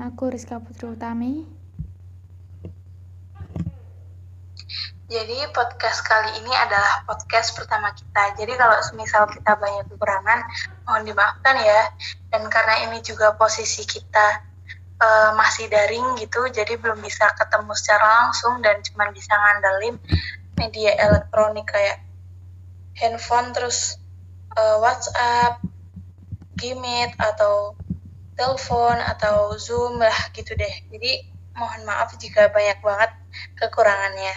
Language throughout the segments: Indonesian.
Aku Rizka Putri Utami. Jadi podcast kali ini adalah podcast pertama kita. Jadi kalau semisal kita banyak kekurangan, mohon dimaafkan ya. Dan karena ini juga posisi kita uh, masih daring gitu, jadi belum bisa ketemu secara langsung dan cuma bisa ngandelin media elektronik kayak handphone terus uh, WhatsApp, Gmeet atau telepon atau Zoom lah gitu deh. Jadi mohon maaf jika banyak banget kekurangannya.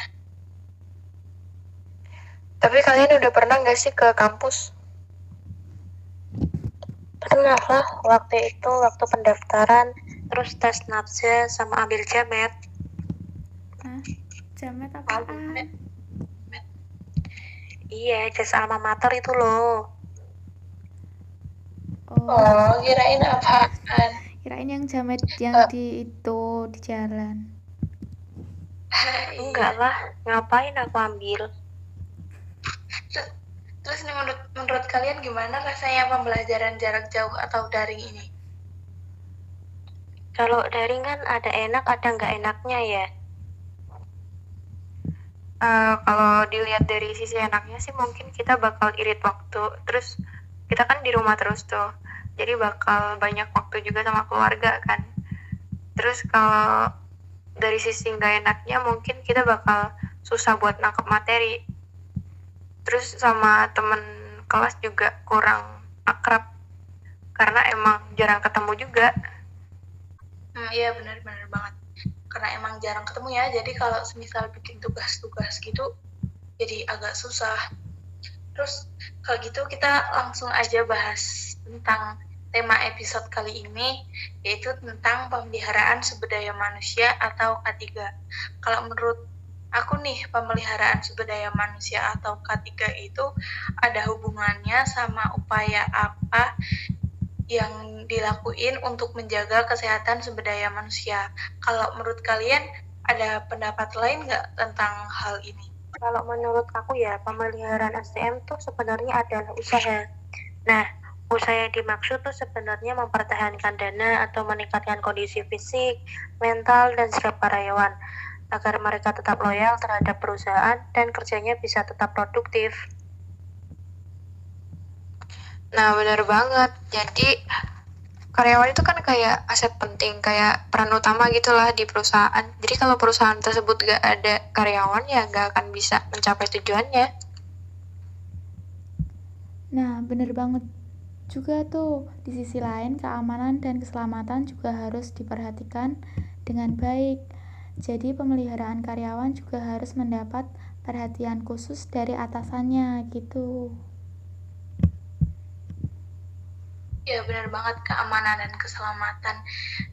Tapi kalian udah pernah nggak sih ke kampus? Pernah lah, waktu itu waktu pendaftaran terus tes nafsa sama ambil jamet Hah? Jamet apaan? Iya, jas alma mater itu loh. Oh, Oh, kirain apaan? kirain yang jamet yang Eh. di itu di jalan. Enggak lah, ngapain aku ambil? Terus nih menurut menurut kalian gimana rasanya pembelajaran jarak jauh atau daring ini? Kalau daring kan ada enak, ada nggak enaknya ya. Eh, kalau dilihat dari sisi enaknya sih mungkin kita bakal irit waktu. Terus kita kan di rumah terus tuh. Jadi bakal banyak waktu juga sama keluarga kan. Terus kalau dari sisi nggak enaknya mungkin kita bakal susah buat nangkep materi. Terus sama temen kelas juga kurang akrab karena emang jarang ketemu juga. Hmm, iya benar-benar banget. Karena emang jarang ketemu ya, jadi kalau semisal bikin tugas-tugas gitu, jadi agak susah. Terus kalau gitu kita langsung aja bahas tentang tema episode kali ini, yaitu tentang pemeliharaan sumber daya manusia atau K3. Kalau menurut aku nih, pemeliharaan sumber daya manusia atau K3 itu ada hubungannya sama upaya apa yang dilakuin untuk menjaga kesehatan sumber daya manusia. Kalau menurut kalian ada pendapat lain nggak tentang hal ini? Kalau menurut aku ya, pemeliharaan SDM tuh sebenarnya adalah usaha. Nah, usaha yang dimaksud tuh sebenarnya mempertahankan dana atau meningkatkan kondisi fisik, mental, dan sikap karyawan agar mereka tetap loyal terhadap perusahaan dan kerjanya bisa tetap produktif. Nah, benar banget. Jadi, karyawan itu kan kayak aset penting, kayak peran utama gitulah di perusahaan. Jadi, kalau perusahaan tersebut gak ada karyawan, ya gak akan bisa mencapai tujuannya. Nah, bener banget. Juga tuh, di sisi lain keamanan dan keselamatan juga harus diperhatikan dengan baik. Jadi, pemeliharaan karyawan juga harus mendapat perhatian khusus dari atasannya gitu. Ya benar banget keamanan dan keselamatan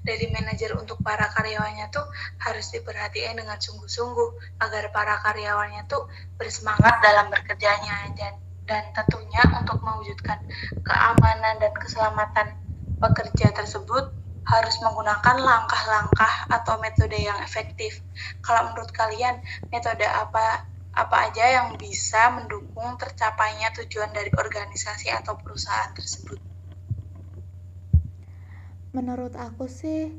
dari manajer untuk para karyawannya tuh harus diperhatikan dengan sungguh-sungguh agar para karyawannya tuh bersemangat dalam bekerjanya dan dan tentunya untuk mewujudkan keamanan dan keselamatan pekerja tersebut harus menggunakan langkah-langkah atau metode yang efektif. Kalau menurut kalian metode apa apa aja yang bisa mendukung tercapainya tujuan dari organisasi atau perusahaan tersebut? Menurut aku sih,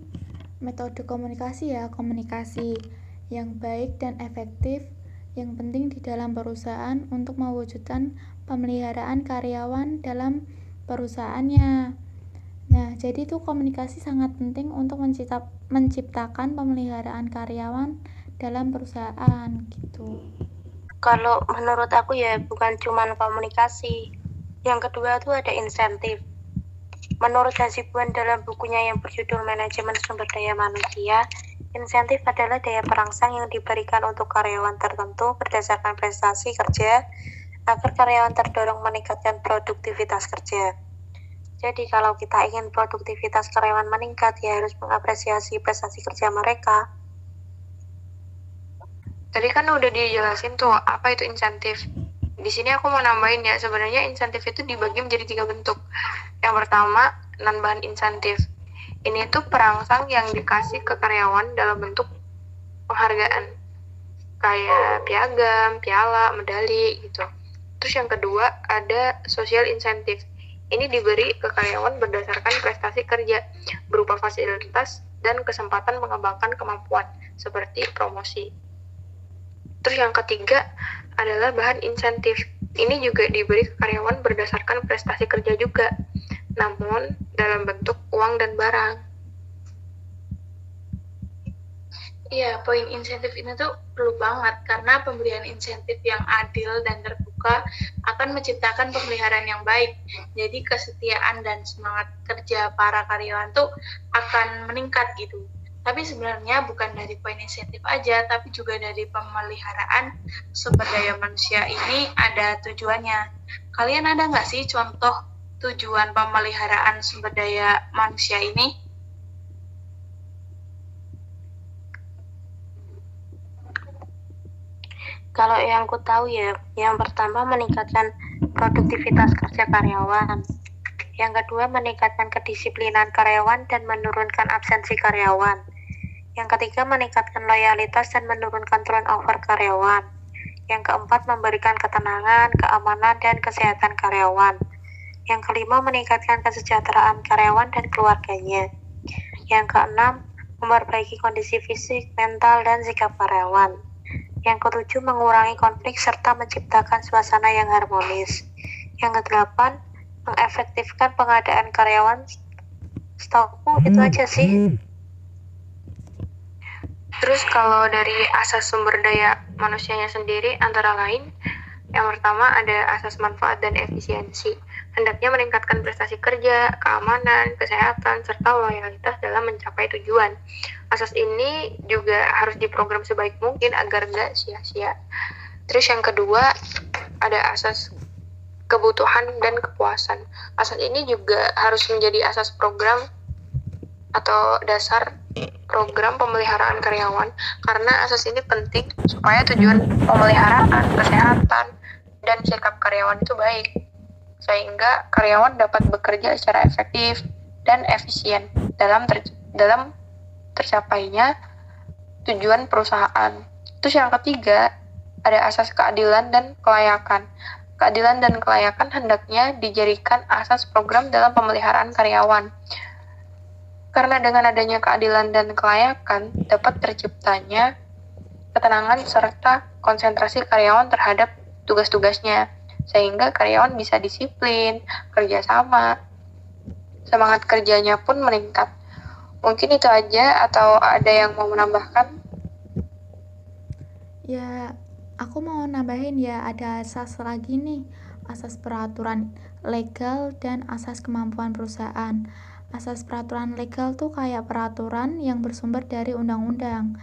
metode komunikasi ya, komunikasi yang baik dan efektif yang penting di dalam perusahaan untuk mewujudkan pemeliharaan karyawan dalam perusahaannya. Nah, jadi itu komunikasi sangat penting untuk mencipta, menciptakan pemeliharaan karyawan dalam perusahaan gitu. Kalau menurut aku ya bukan cuma komunikasi. Yang kedua tuh ada insentif. Menurut Hasibuan dalam bukunya yang berjudul Manajemen Sumber Daya Manusia, insentif adalah daya perangsang yang diberikan untuk karyawan tertentu berdasarkan prestasi kerja agar karyawan terdorong meningkatkan produktivitas kerja. Jadi kalau kita ingin produktivitas karyawan meningkat, ya harus mengapresiasi prestasi kerja mereka. Tadi kan udah dijelasin tuh apa itu insentif. Di sini aku mau nambahin ya, sebenarnya insentif itu dibagi menjadi tiga bentuk. Yang pertama, non-bahan insentif. Ini tuh perangsang yang dikasih ke karyawan dalam bentuk penghargaan. Kayak piagam, piala, medali gitu. Terus yang kedua, ada social insentif ini diberi ke karyawan berdasarkan prestasi kerja berupa fasilitas dan kesempatan mengembangkan kemampuan seperti promosi. Terus yang ketiga adalah bahan insentif. Ini juga diberi ke karyawan berdasarkan prestasi kerja juga, namun dalam bentuk uang dan barang. Iya, poin insentif ini tuh perlu banget karena pemberian insentif yang adil dan terbuka akan menciptakan pemeliharaan yang baik. Jadi kesetiaan dan semangat kerja para karyawan tuh akan meningkat gitu. Tapi sebenarnya bukan dari poin insentif aja, tapi juga dari pemeliharaan sumber daya manusia ini ada tujuannya. Kalian ada nggak sih contoh tujuan pemeliharaan sumber daya manusia ini? Kalau yang ku tahu ya, yang pertama meningkatkan produktivitas kerja karyawan. Yang kedua meningkatkan kedisiplinan karyawan dan menurunkan absensi karyawan. Yang ketiga meningkatkan loyalitas dan menurunkan turnover karyawan. Yang keempat memberikan ketenangan, keamanan, dan kesehatan karyawan. Yang kelima meningkatkan kesejahteraan karyawan dan keluarganya. Yang keenam memperbaiki kondisi fisik, mental, dan sikap karyawan. Yang ketujuh, mengurangi konflik serta menciptakan suasana yang harmonis. Yang kedelapan, mengefektifkan pengadaan karyawan. Itu hmm, aja sih. Hmm. Terus kalau dari asas sumber daya manusianya sendiri antara lain yang pertama ada asas manfaat dan efisiensi. Hendaknya meningkatkan prestasi kerja, keamanan, kesehatan, serta loyalitas dalam mencapai tujuan. Asas ini juga harus diprogram sebaik mungkin agar nggak sia-sia. Terus yang kedua, ada asas kebutuhan dan kepuasan. Asas ini juga harus menjadi asas program atau dasar program pemeliharaan karyawan karena asas ini penting supaya tujuan pemeliharaan kesehatan dan sikap karyawan itu baik sehingga karyawan dapat bekerja secara efektif dan efisien dalam ter dalam tercapainya tujuan perusahaan. Terus yang ketiga, ada asas keadilan dan kelayakan. Keadilan dan kelayakan hendaknya dijadikan asas program dalam pemeliharaan karyawan. Karena dengan adanya keadilan dan kelayakan dapat terciptanya ketenangan serta konsentrasi karyawan terhadap tugas-tugasnya, sehingga karyawan bisa disiplin, kerjasama, semangat kerjanya pun meningkat. Mungkin itu aja atau ada yang mau menambahkan? Ya, aku mau nambahin ya ada asas lagi nih, asas peraturan legal dan asas kemampuan perusahaan. Asas peraturan legal tuh kayak peraturan yang bersumber dari undang-undang.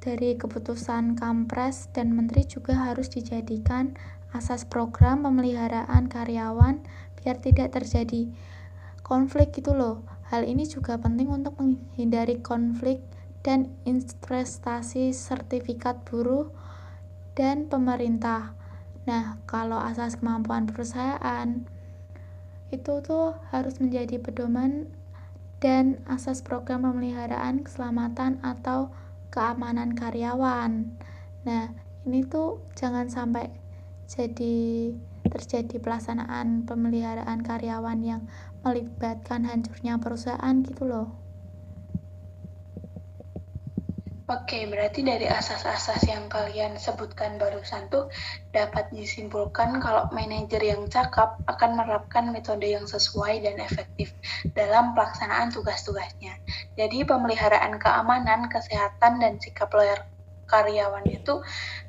Dari keputusan Kampres dan Menteri juga harus dijadikan asas program pemeliharaan karyawan biar tidak terjadi konflik gitu loh Hal ini juga penting untuk menghindari konflik dan investasi sertifikat buruh dan pemerintah. Nah, kalau asas kemampuan perusahaan itu tuh harus menjadi pedoman dan asas program pemeliharaan keselamatan atau keamanan karyawan. Nah, ini tuh jangan sampai jadi terjadi pelaksanaan pemeliharaan karyawan yang melibatkan hancurnya perusahaan gitu loh. Oke, berarti dari asas-asas yang kalian sebutkan barusan tuh dapat disimpulkan kalau manajer yang cakap akan menerapkan metode yang sesuai dan efektif dalam pelaksanaan tugas-tugasnya. Jadi pemeliharaan keamanan, kesehatan, dan sikap loyal karyawan itu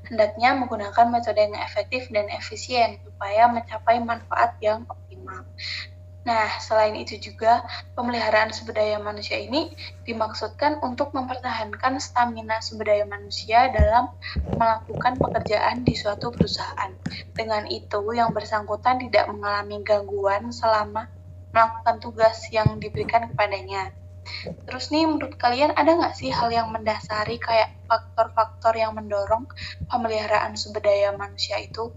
hendaknya menggunakan metode yang efektif dan efisien supaya mencapai manfaat yang optimal. Nah, selain itu juga, pemeliharaan sumber daya manusia ini dimaksudkan untuk mempertahankan stamina sumber daya manusia dalam melakukan pekerjaan di suatu perusahaan. Dengan itu, yang bersangkutan tidak mengalami gangguan selama melakukan tugas yang diberikan kepadanya. Terus nih menurut kalian ada nggak sih hal yang mendasari kayak faktor-faktor yang mendorong pemeliharaan sumber daya manusia itu?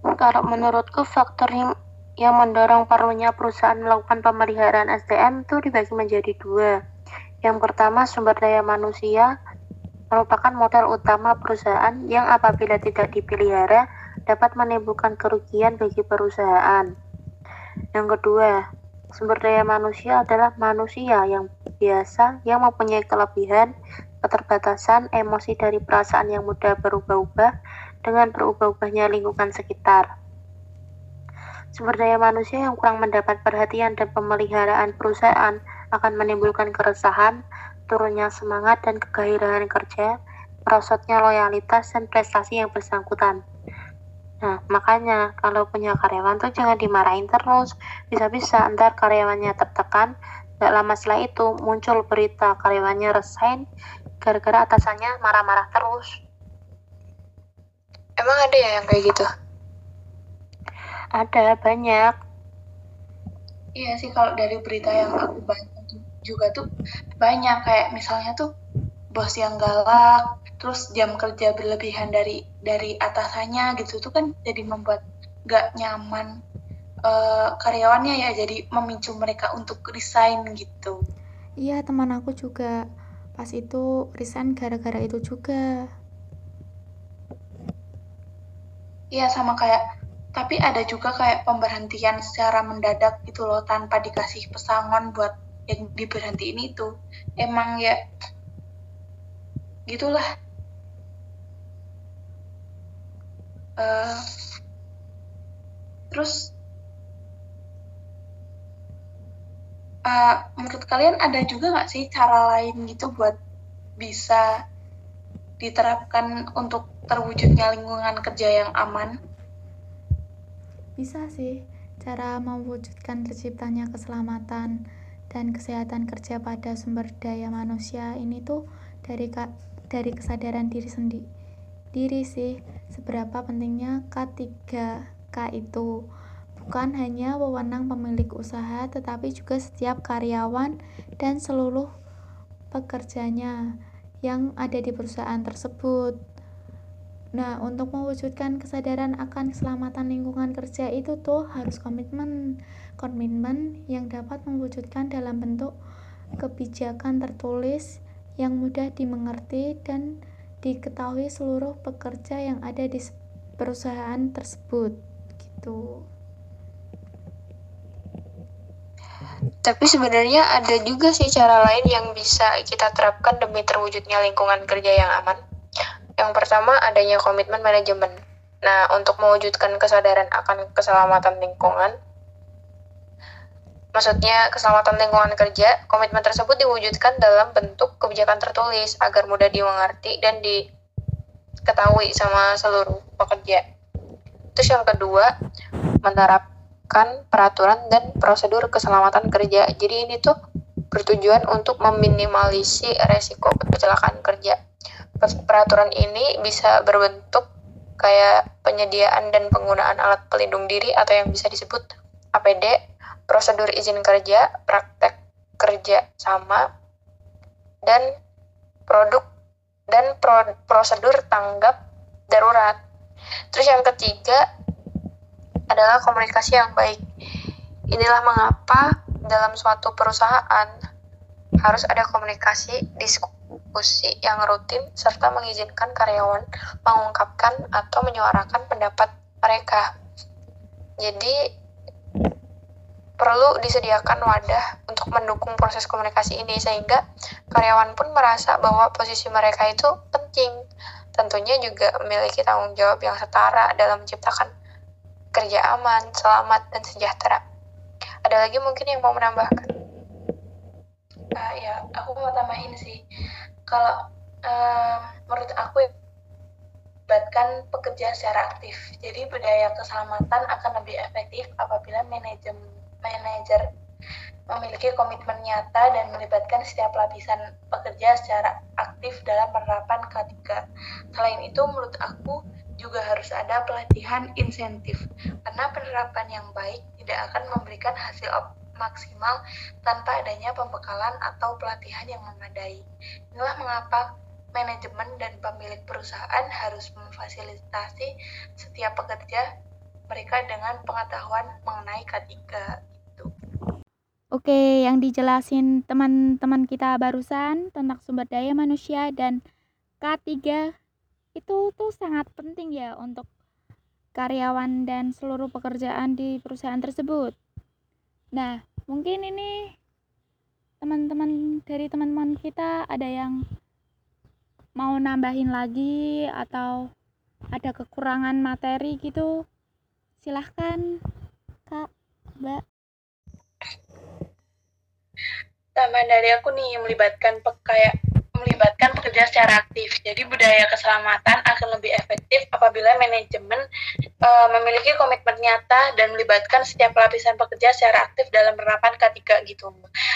Kalau menurutku faktor yang, mendorong perlunya perusahaan melakukan pemeliharaan SDM itu dibagi menjadi dua. Yang pertama sumber daya manusia merupakan modal utama perusahaan yang apabila tidak dipelihara dapat menimbulkan kerugian bagi perusahaan. Yang kedua, Sumber daya manusia adalah manusia yang biasa yang mempunyai kelebihan, keterbatasan, emosi dari perasaan yang mudah berubah-ubah dengan berubah-ubahnya lingkungan sekitar. Sumber daya manusia yang kurang mendapat perhatian dan pemeliharaan perusahaan akan menimbulkan keresahan, turunnya semangat dan kegairahan kerja, merosotnya loyalitas dan prestasi yang bersangkutan. Nah, makanya kalau punya karyawan tuh jangan dimarahin terus. Bisa-bisa ntar karyawannya tertekan, gak lama setelah itu muncul berita karyawannya resign gara-gara atasannya marah-marah terus. Emang ada ya yang kayak gitu? Ada, banyak. Iya sih kalau dari berita yang aku baca juga tuh banyak kayak misalnya tuh bos yang galak, terus jam kerja berlebihan dari dari atasannya gitu tuh kan jadi membuat gak nyaman uh, karyawannya ya jadi memicu mereka untuk resign gitu. Iya teman aku juga pas itu resign gara-gara itu juga. Iya sama kayak tapi ada juga kayak pemberhentian secara mendadak gitu loh tanpa dikasih pesangon buat yang diberhentiin itu. Emang ya gitulah uh, terus uh, menurut kalian ada juga nggak sih cara lain gitu buat bisa diterapkan untuk terwujudnya lingkungan kerja yang aman? Bisa sih, cara mewujudkan terciptanya keselamatan dan kesehatan kerja pada sumber daya manusia ini tuh dari dari kesadaran diri sendiri diri sih seberapa pentingnya K3K itu bukan hanya wewenang pemilik usaha tetapi juga setiap karyawan dan seluruh pekerjanya yang ada di perusahaan tersebut. Nah, untuk mewujudkan kesadaran akan keselamatan lingkungan kerja itu tuh harus komitmen. Komitmen yang dapat mewujudkan dalam bentuk kebijakan tertulis yang mudah dimengerti dan diketahui seluruh pekerja yang ada di perusahaan tersebut gitu. Tapi sebenarnya ada juga sih cara lain yang bisa kita terapkan demi terwujudnya lingkungan kerja yang aman. Yang pertama adanya komitmen manajemen. Nah, untuk mewujudkan kesadaran akan keselamatan lingkungan, Maksudnya, keselamatan lingkungan kerja, komitmen tersebut diwujudkan dalam bentuk kebijakan tertulis agar mudah dimengerti dan diketahui sama seluruh pekerja. Terus yang kedua, menerapkan peraturan dan prosedur keselamatan kerja. Jadi ini tuh bertujuan untuk meminimalisir resiko kecelakaan kerja. Peraturan ini bisa berbentuk kayak penyediaan dan penggunaan alat pelindung diri atau yang bisa disebut APD prosedur izin kerja, praktek kerja sama, dan produk dan pro, prosedur tanggap darurat. Terus yang ketiga adalah komunikasi yang baik. Inilah mengapa dalam suatu perusahaan harus ada komunikasi, diskusi yang rutin, serta mengizinkan karyawan mengungkapkan atau menyuarakan pendapat mereka. Jadi, perlu disediakan wadah untuk mendukung proses komunikasi ini sehingga karyawan pun merasa bahwa posisi mereka itu penting. Tentunya juga memiliki tanggung jawab yang setara dalam menciptakan kerja aman, selamat, dan sejahtera. Ada lagi mungkin yang mau menambahkan? Uh, ya, aku mau tambahin sih. Kalau uh, menurut aku melibatkan pekerja secara aktif. Jadi budaya keselamatan akan lebih efektif apabila manajemen manajer memiliki komitmen nyata dan melibatkan setiap lapisan pekerja secara aktif dalam penerapan K3. Selain itu, menurut aku juga harus ada pelatihan insentif, karena penerapan yang baik tidak akan memberikan hasil maksimal tanpa adanya pembekalan atau pelatihan yang memadai. Inilah mengapa manajemen dan pemilik perusahaan harus memfasilitasi setiap pekerja mereka dengan pengetahuan mengenai K3 itu. Oke, yang dijelasin teman-teman kita barusan tentang sumber daya manusia dan K3 itu tuh sangat penting ya untuk karyawan dan seluruh pekerjaan di perusahaan tersebut. Nah, mungkin ini teman-teman dari teman-teman kita ada yang mau nambahin lagi atau ada kekurangan materi gitu. Silahkan, Kak, Mbak. Tambahan dari aku nih melibatkan kayak melibatkan pekerja secara aktif. Jadi budaya keselamatan akan lebih efektif apabila manajemen uh, memiliki komitmen nyata dan melibatkan setiap lapisan pekerja secara aktif dalam penerapan K3 gitu.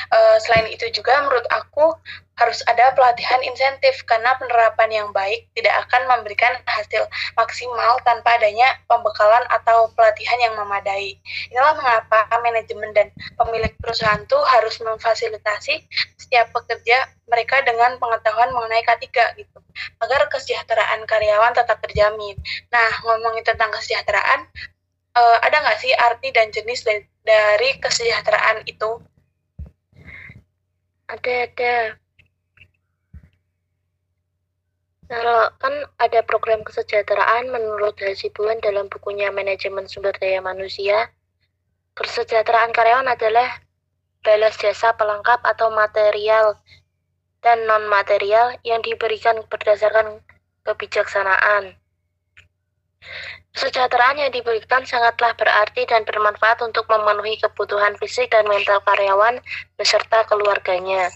Uh, selain itu juga menurut aku harus ada pelatihan insentif karena penerapan yang baik tidak akan memberikan hasil maksimal tanpa adanya pembekalan atau pelatihan yang memadai. Inilah mengapa manajemen dan pemilik perusahaan itu harus memfasilitasi setiap pekerja mereka dengan pengetahuan mengenai K3 gitu agar kesejahteraan karyawan tetap terjamin. Nah, ngomongin tentang kesejahteraan, uh, ada nggak sih arti dan jenis dari kesejahteraan itu? Ada, ada. Kalau kan ada program kesejahteraan menurut Hasibuan dalam bukunya Manajemen Sumber Daya Manusia, kesejahteraan karyawan adalah balas jasa pelengkap atau material dan non-material yang diberikan berdasarkan kebijaksanaan. Kesejahteraan yang diberikan sangatlah berarti dan bermanfaat untuk memenuhi kebutuhan fisik dan mental karyawan beserta keluarganya.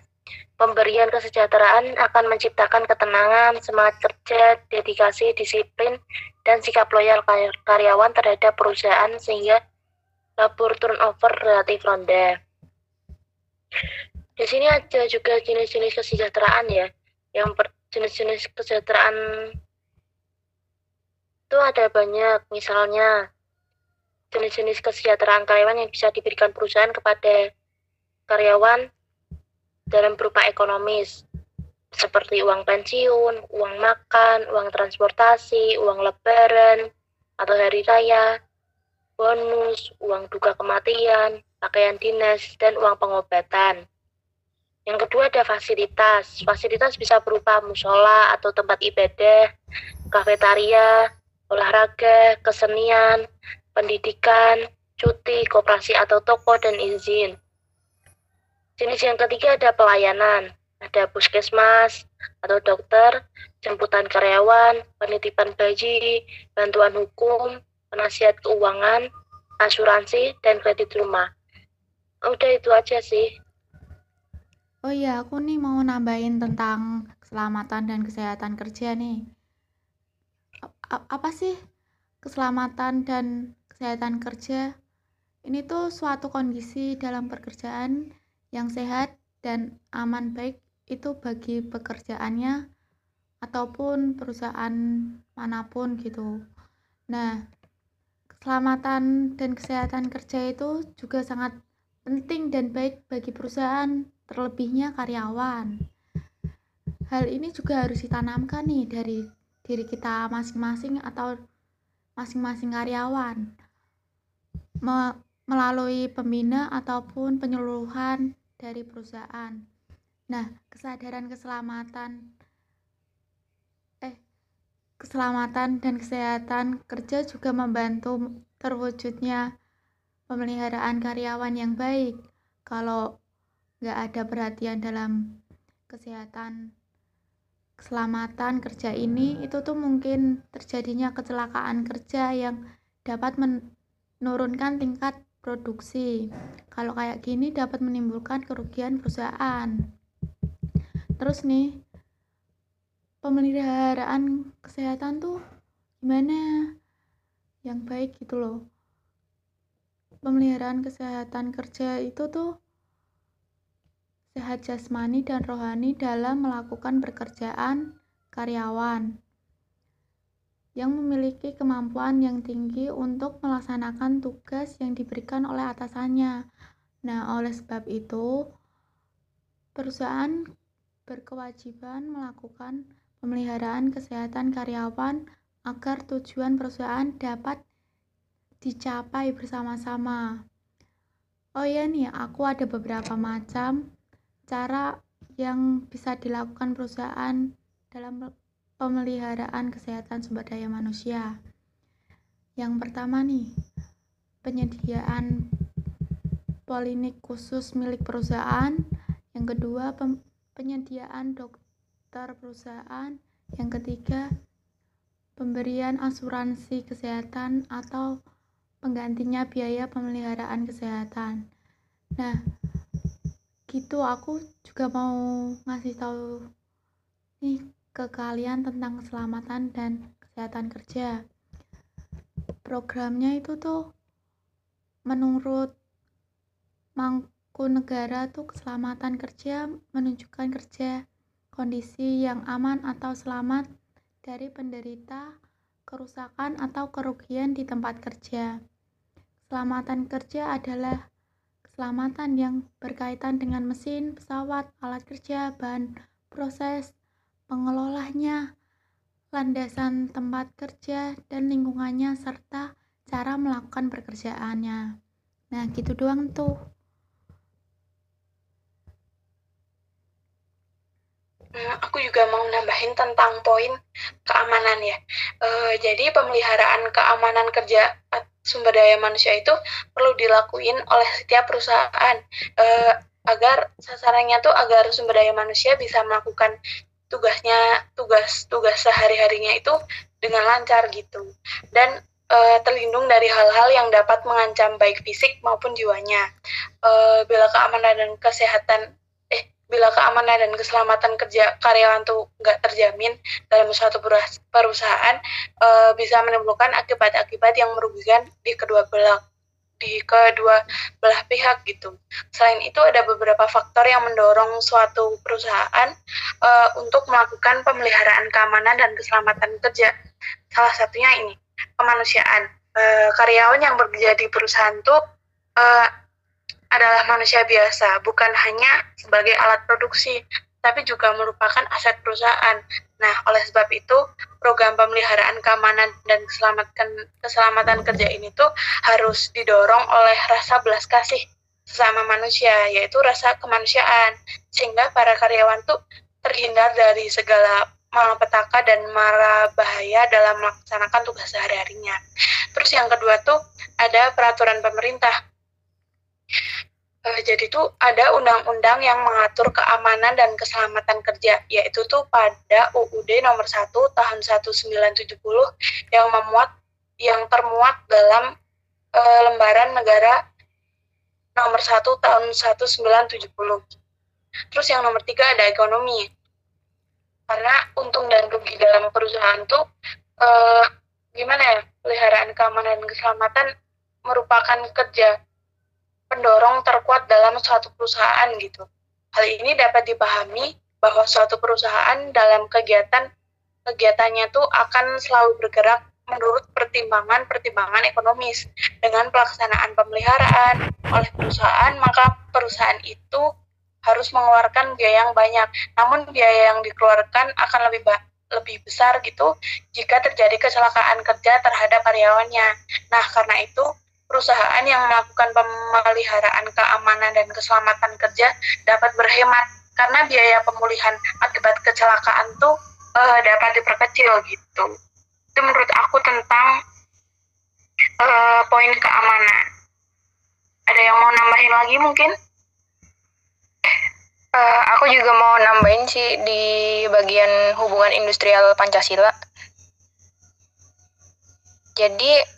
Pemberian kesejahteraan akan menciptakan ketenangan, semangat kerja, dedikasi, disiplin, dan sikap loyal karyawan terhadap perusahaan sehingga labor turnover relatif rendah. Di sini ada juga jenis-jenis kesejahteraan ya, yang jenis-jenis kesejahteraan itu ada banyak, misalnya jenis-jenis kesejahteraan karyawan yang bisa diberikan perusahaan kepada karyawan dalam berupa ekonomis seperti uang pensiun, uang makan, uang transportasi, uang lebaran atau hari raya, bonus, uang duka kematian, pakaian dinas, dan uang pengobatan. Yang kedua ada fasilitas. Fasilitas bisa berupa musola atau tempat ibadah, kafetaria, olahraga, kesenian, pendidikan, cuti, koperasi atau toko, dan izin. Jenis yang ketiga ada pelayanan. Ada puskesmas atau dokter, jemputan karyawan, penitipan bayi, bantuan hukum, penasihat keuangan, asuransi, dan kredit rumah. Udah itu aja sih. Oh iya, aku nih mau nambahin tentang keselamatan dan kesehatan kerja nih. Apa sih keselamatan dan kesehatan kerja? Ini tuh suatu kondisi dalam pekerjaan yang sehat dan aman baik itu bagi pekerjaannya ataupun perusahaan mana pun gitu. Nah, keselamatan dan kesehatan kerja itu juga sangat penting dan baik bagi perusahaan, terlebihnya karyawan. Hal ini juga harus ditanamkan nih dari diri kita masing-masing atau masing-masing karyawan melalui pembina ataupun penyeluruhan dari perusahaan. Nah, kesadaran keselamatan eh keselamatan dan kesehatan kerja juga membantu terwujudnya pemeliharaan karyawan yang baik. Kalau nggak ada perhatian dalam kesehatan keselamatan kerja ini, itu tuh mungkin terjadinya kecelakaan kerja yang dapat menurunkan tingkat produksi. Kalau kayak gini dapat menimbulkan kerugian perusahaan. Terus nih, pemeliharaan kesehatan tuh gimana? Yang baik gitu loh. Pemeliharaan kesehatan kerja itu tuh sehat jasmani dan rohani dalam melakukan pekerjaan karyawan yang memiliki kemampuan yang tinggi untuk melaksanakan tugas yang diberikan oleh atasannya. Nah, oleh sebab itu, perusahaan berkewajiban melakukan pemeliharaan kesehatan karyawan agar tujuan perusahaan dapat dicapai bersama-sama. Oh iya nih, aku ada beberapa macam cara yang bisa dilakukan perusahaan dalam pemeliharaan kesehatan sumber daya manusia. Yang pertama nih, penyediaan polinik khusus milik perusahaan. Yang kedua, penyediaan dokter perusahaan. Yang ketiga, pemberian asuransi kesehatan atau penggantinya biaya pemeliharaan kesehatan. Nah, gitu aku juga mau ngasih tahu nih ke kalian tentang keselamatan dan kesehatan kerja. Programnya itu tuh menurut Mangkunegara tuh keselamatan kerja menunjukkan kerja kondisi yang aman atau selamat dari penderita kerusakan atau kerugian di tempat kerja. Keselamatan kerja adalah keselamatan yang berkaitan dengan mesin, pesawat, alat kerja, bahan proses, pengelolanya, landasan tempat kerja, dan lingkungannya, serta cara melakukan pekerjaannya. Nah, gitu doang tuh. Hmm, aku juga mau nambahin tentang poin keamanan ya. Uh, jadi pemeliharaan keamanan kerja sumber daya manusia itu perlu dilakuin oleh setiap perusahaan uh, agar sasarannya tuh agar sumber daya manusia bisa melakukan tugasnya tugas-tugas sehari-harinya itu dengan lancar gitu dan uh, terlindung dari hal-hal yang dapat mengancam baik fisik maupun jiwanya. Uh, bila keamanan dan kesehatan bila keamanan dan keselamatan kerja karyawan tuh nggak terjamin dalam suatu perusahaan e, bisa menimbulkan akibat-akibat yang merugikan di kedua belah di kedua belah pihak gitu. Selain itu ada beberapa faktor yang mendorong suatu perusahaan e, untuk melakukan pemeliharaan keamanan dan keselamatan kerja. Salah satunya ini kemanusiaan. E, karyawan yang bekerja di perusahaan tuh e, adalah manusia biasa, bukan hanya sebagai alat produksi, tapi juga merupakan aset perusahaan. Nah, oleh sebab itu, program pemeliharaan keamanan dan keselamatan keselamatan kerja ini tuh harus didorong oleh rasa belas kasih sesama manusia, yaitu rasa kemanusiaan, sehingga para karyawan tuh terhindar dari segala malapetaka dan mara bahaya dalam melaksanakan tugas sehari-harinya. Terus yang kedua tuh ada peraturan pemerintah jadi tuh ada undang-undang yang mengatur keamanan dan keselamatan kerja, yaitu tuh pada UUD nomor 1 tahun 1970 yang memuat yang termuat dalam uh, lembaran negara nomor 1 tahun 1970. Terus yang nomor tiga ada ekonomi. Karena untung dan rugi dalam perusahaan tuh uh, gimana ya? Peliharaan keamanan dan keselamatan merupakan kerja pendorong terkuat dalam suatu perusahaan gitu. Hal ini dapat dipahami bahwa suatu perusahaan dalam kegiatan kegiatannya tuh akan selalu bergerak menurut pertimbangan-pertimbangan ekonomis. Dengan pelaksanaan pemeliharaan oleh perusahaan, maka perusahaan itu harus mengeluarkan biaya yang banyak. Namun biaya yang dikeluarkan akan lebih lebih besar gitu jika terjadi kecelakaan kerja terhadap karyawannya. Nah, karena itu perusahaan yang melakukan pemeliharaan keamanan dan keselamatan kerja dapat berhemat karena biaya pemulihan akibat kecelakaan tuh uh, dapat diperkecil gitu. Itu menurut aku tentang uh, poin keamanan. Ada yang mau nambahin lagi mungkin? Uh, aku juga mau nambahin sih di bagian hubungan industrial Pancasila. Jadi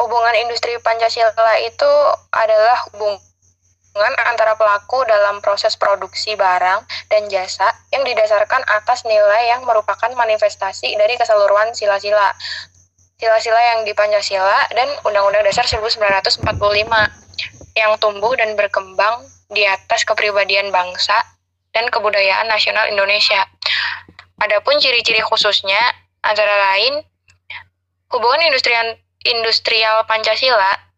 hubungan industri Pancasila itu adalah hubungan antara pelaku dalam proses produksi barang dan jasa yang didasarkan atas nilai yang merupakan manifestasi dari keseluruhan sila-sila. Sila-sila yang di Pancasila dan Undang-Undang Dasar 1945 yang tumbuh dan berkembang di atas kepribadian bangsa dan kebudayaan nasional Indonesia. Adapun ciri-ciri khususnya antara lain Hubungan industrial, industrial Pancasila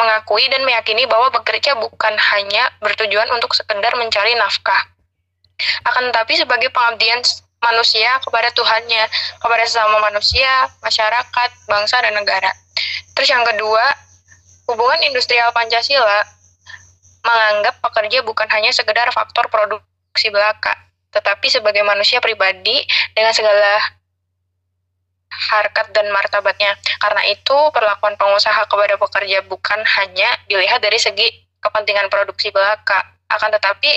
mengakui dan meyakini bahwa bekerja bukan hanya bertujuan untuk sekedar mencari nafkah, akan tetapi sebagai pengabdian manusia kepada Tuhannya, kepada sesama manusia, masyarakat, bangsa, dan negara. Terus yang kedua, hubungan industrial Pancasila menganggap pekerja bukan hanya sekedar faktor produksi belaka, tetapi sebagai manusia pribadi dengan segala harkat dan martabatnya. Karena itu, perlakuan pengusaha kepada pekerja bukan hanya dilihat dari segi kepentingan produksi belaka, akan tetapi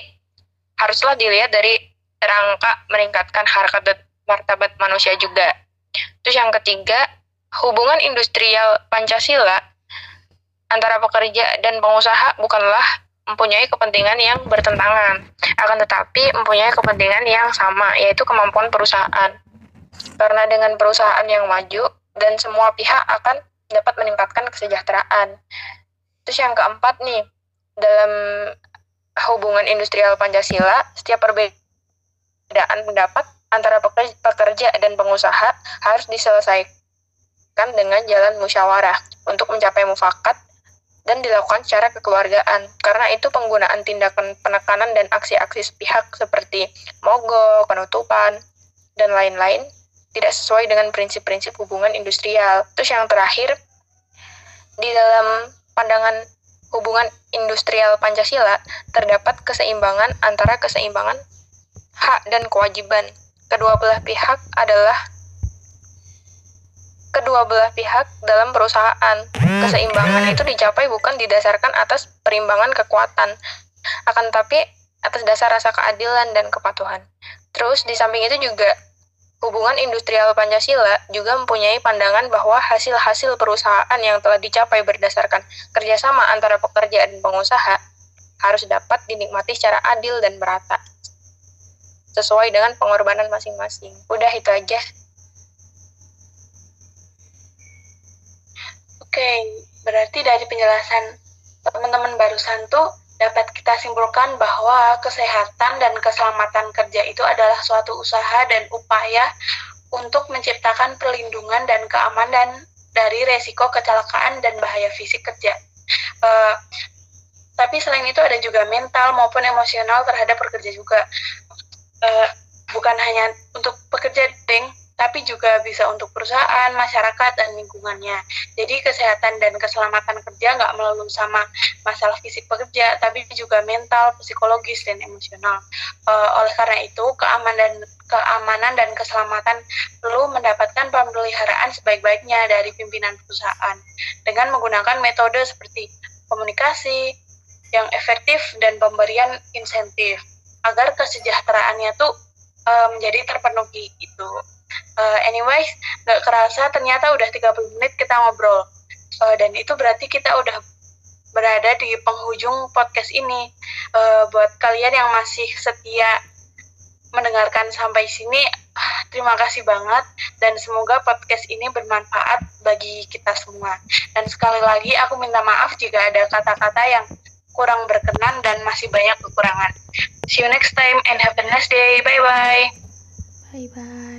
haruslah dilihat dari rangka meningkatkan harkat dan martabat manusia juga. Terus yang ketiga, hubungan industrial Pancasila antara pekerja dan pengusaha bukanlah mempunyai kepentingan yang bertentangan, akan tetapi mempunyai kepentingan yang sama, yaitu kemampuan perusahaan. Karena dengan perusahaan yang maju dan semua pihak akan dapat meningkatkan kesejahteraan. Terus yang keempat nih, dalam hubungan industrial Pancasila, setiap perbedaan pendapat antara pekerja dan pengusaha harus diselesaikan dengan jalan musyawarah untuk mencapai mufakat dan dilakukan secara kekeluargaan. Karena itu penggunaan tindakan penekanan dan aksi-aksi sepihak seperti mogok, penutupan, dan lain-lain tidak sesuai dengan prinsip-prinsip hubungan industrial. Terus yang terakhir, di dalam pandangan hubungan industrial Pancasila terdapat keseimbangan antara keseimbangan hak dan kewajiban. Kedua belah pihak adalah kedua belah pihak dalam perusahaan. Keseimbangan itu dicapai bukan didasarkan atas perimbangan kekuatan, akan tapi atas dasar rasa keadilan dan kepatuhan. Terus di samping itu juga Hubungan industrial Pancasila juga mempunyai pandangan bahwa hasil-hasil perusahaan yang telah dicapai berdasarkan kerjasama antara pekerja dan pengusaha harus dapat dinikmati secara adil dan merata, sesuai dengan pengorbanan masing-masing. Udah itu aja. Oke, berarti dari penjelasan teman-teman barusan tuh dapat kita simpulkan bahwa kesehatan dan keselamatan kerja itu adalah suatu usaha dan upaya untuk menciptakan perlindungan dan keamanan dari resiko kecelakaan dan bahaya fisik kerja. Uh, tapi selain itu ada juga mental maupun emosional terhadap pekerja juga. Uh, bukan hanya untuk pekerja, deng, tapi juga bisa untuk perusahaan, masyarakat, dan lingkungannya. Jadi kesehatan dan keselamatan kerja nggak melulu sama masalah fisik pekerja, tapi juga mental, psikologis, dan emosional. Uh, oleh karena itu, keamanan, keamanan dan keselamatan perlu mendapatkan pemeliharaan sebaik-baiknya dari pimpinan perusahaan dengan menggunakan metode seperti komunikasi yang efektif dan pemberian insentif agar kesejahteraannya tuh uh, menjadi terpenuhi itu. Uh, anyways, nggak kerasa ternyata udah 30 menit kita ngobrol. Uh, dan itu berarti kita udah berada di penghujung podcast ini. Uh, buat kalian yang masih setia mendengarkan sampai sini, terima kasih banget dan semoga podcast ini bermanfaat bagi kita semua. Dan sekali lagi aku minta maaf jika ada kata-kata yang kurang berkenan dan masih banyak kekurangan. See you next time and have a nice day. Bye bye. Bye bye.